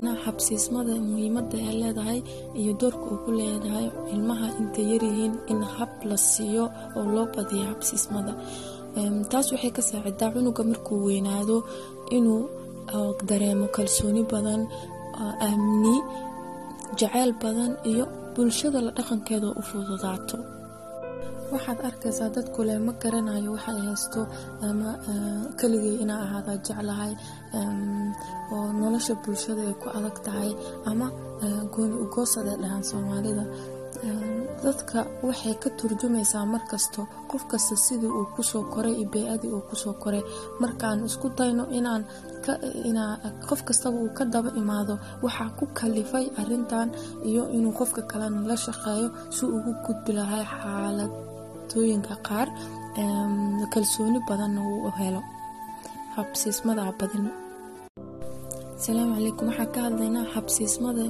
xabsiismada muhiimada ay leedahay iyo doorka uu ku leedahay ilmaha intay yaryihiin in hab la siiyo oo loo badiyo xabsiismada taas waxay ka saacidaa cunuga markuu weynaado inuu dareemo kalsooni badan amni jaceyl badan iyo bulshada la dhaqankeeda u fududaato. Waxaad arkaysaa dadku leh ma garanayo waxay haysto ama keligay inaa ahaadaa jeclahay. Oo nolosha bulshada ay ku adag tahay ama gooni ugoosaday dhahaan soomaalida dadka waxay ka turjumaysaa markasto qof kasta sidii uu ku soo koray iyo bey-adii uu ku soo koray. Markaan isku dayno inaan qof kastaba uu ka daba imaado waxaa ku kalifay arintan iyo inuu qofka kalena la shaqeeyo si ugu gudbi lahay xaaladooyinka qaar kalsooni badanna uu helo. Xabsiismada badin asalaamu calaykum waxaan ka hadlaynaa xabsiismada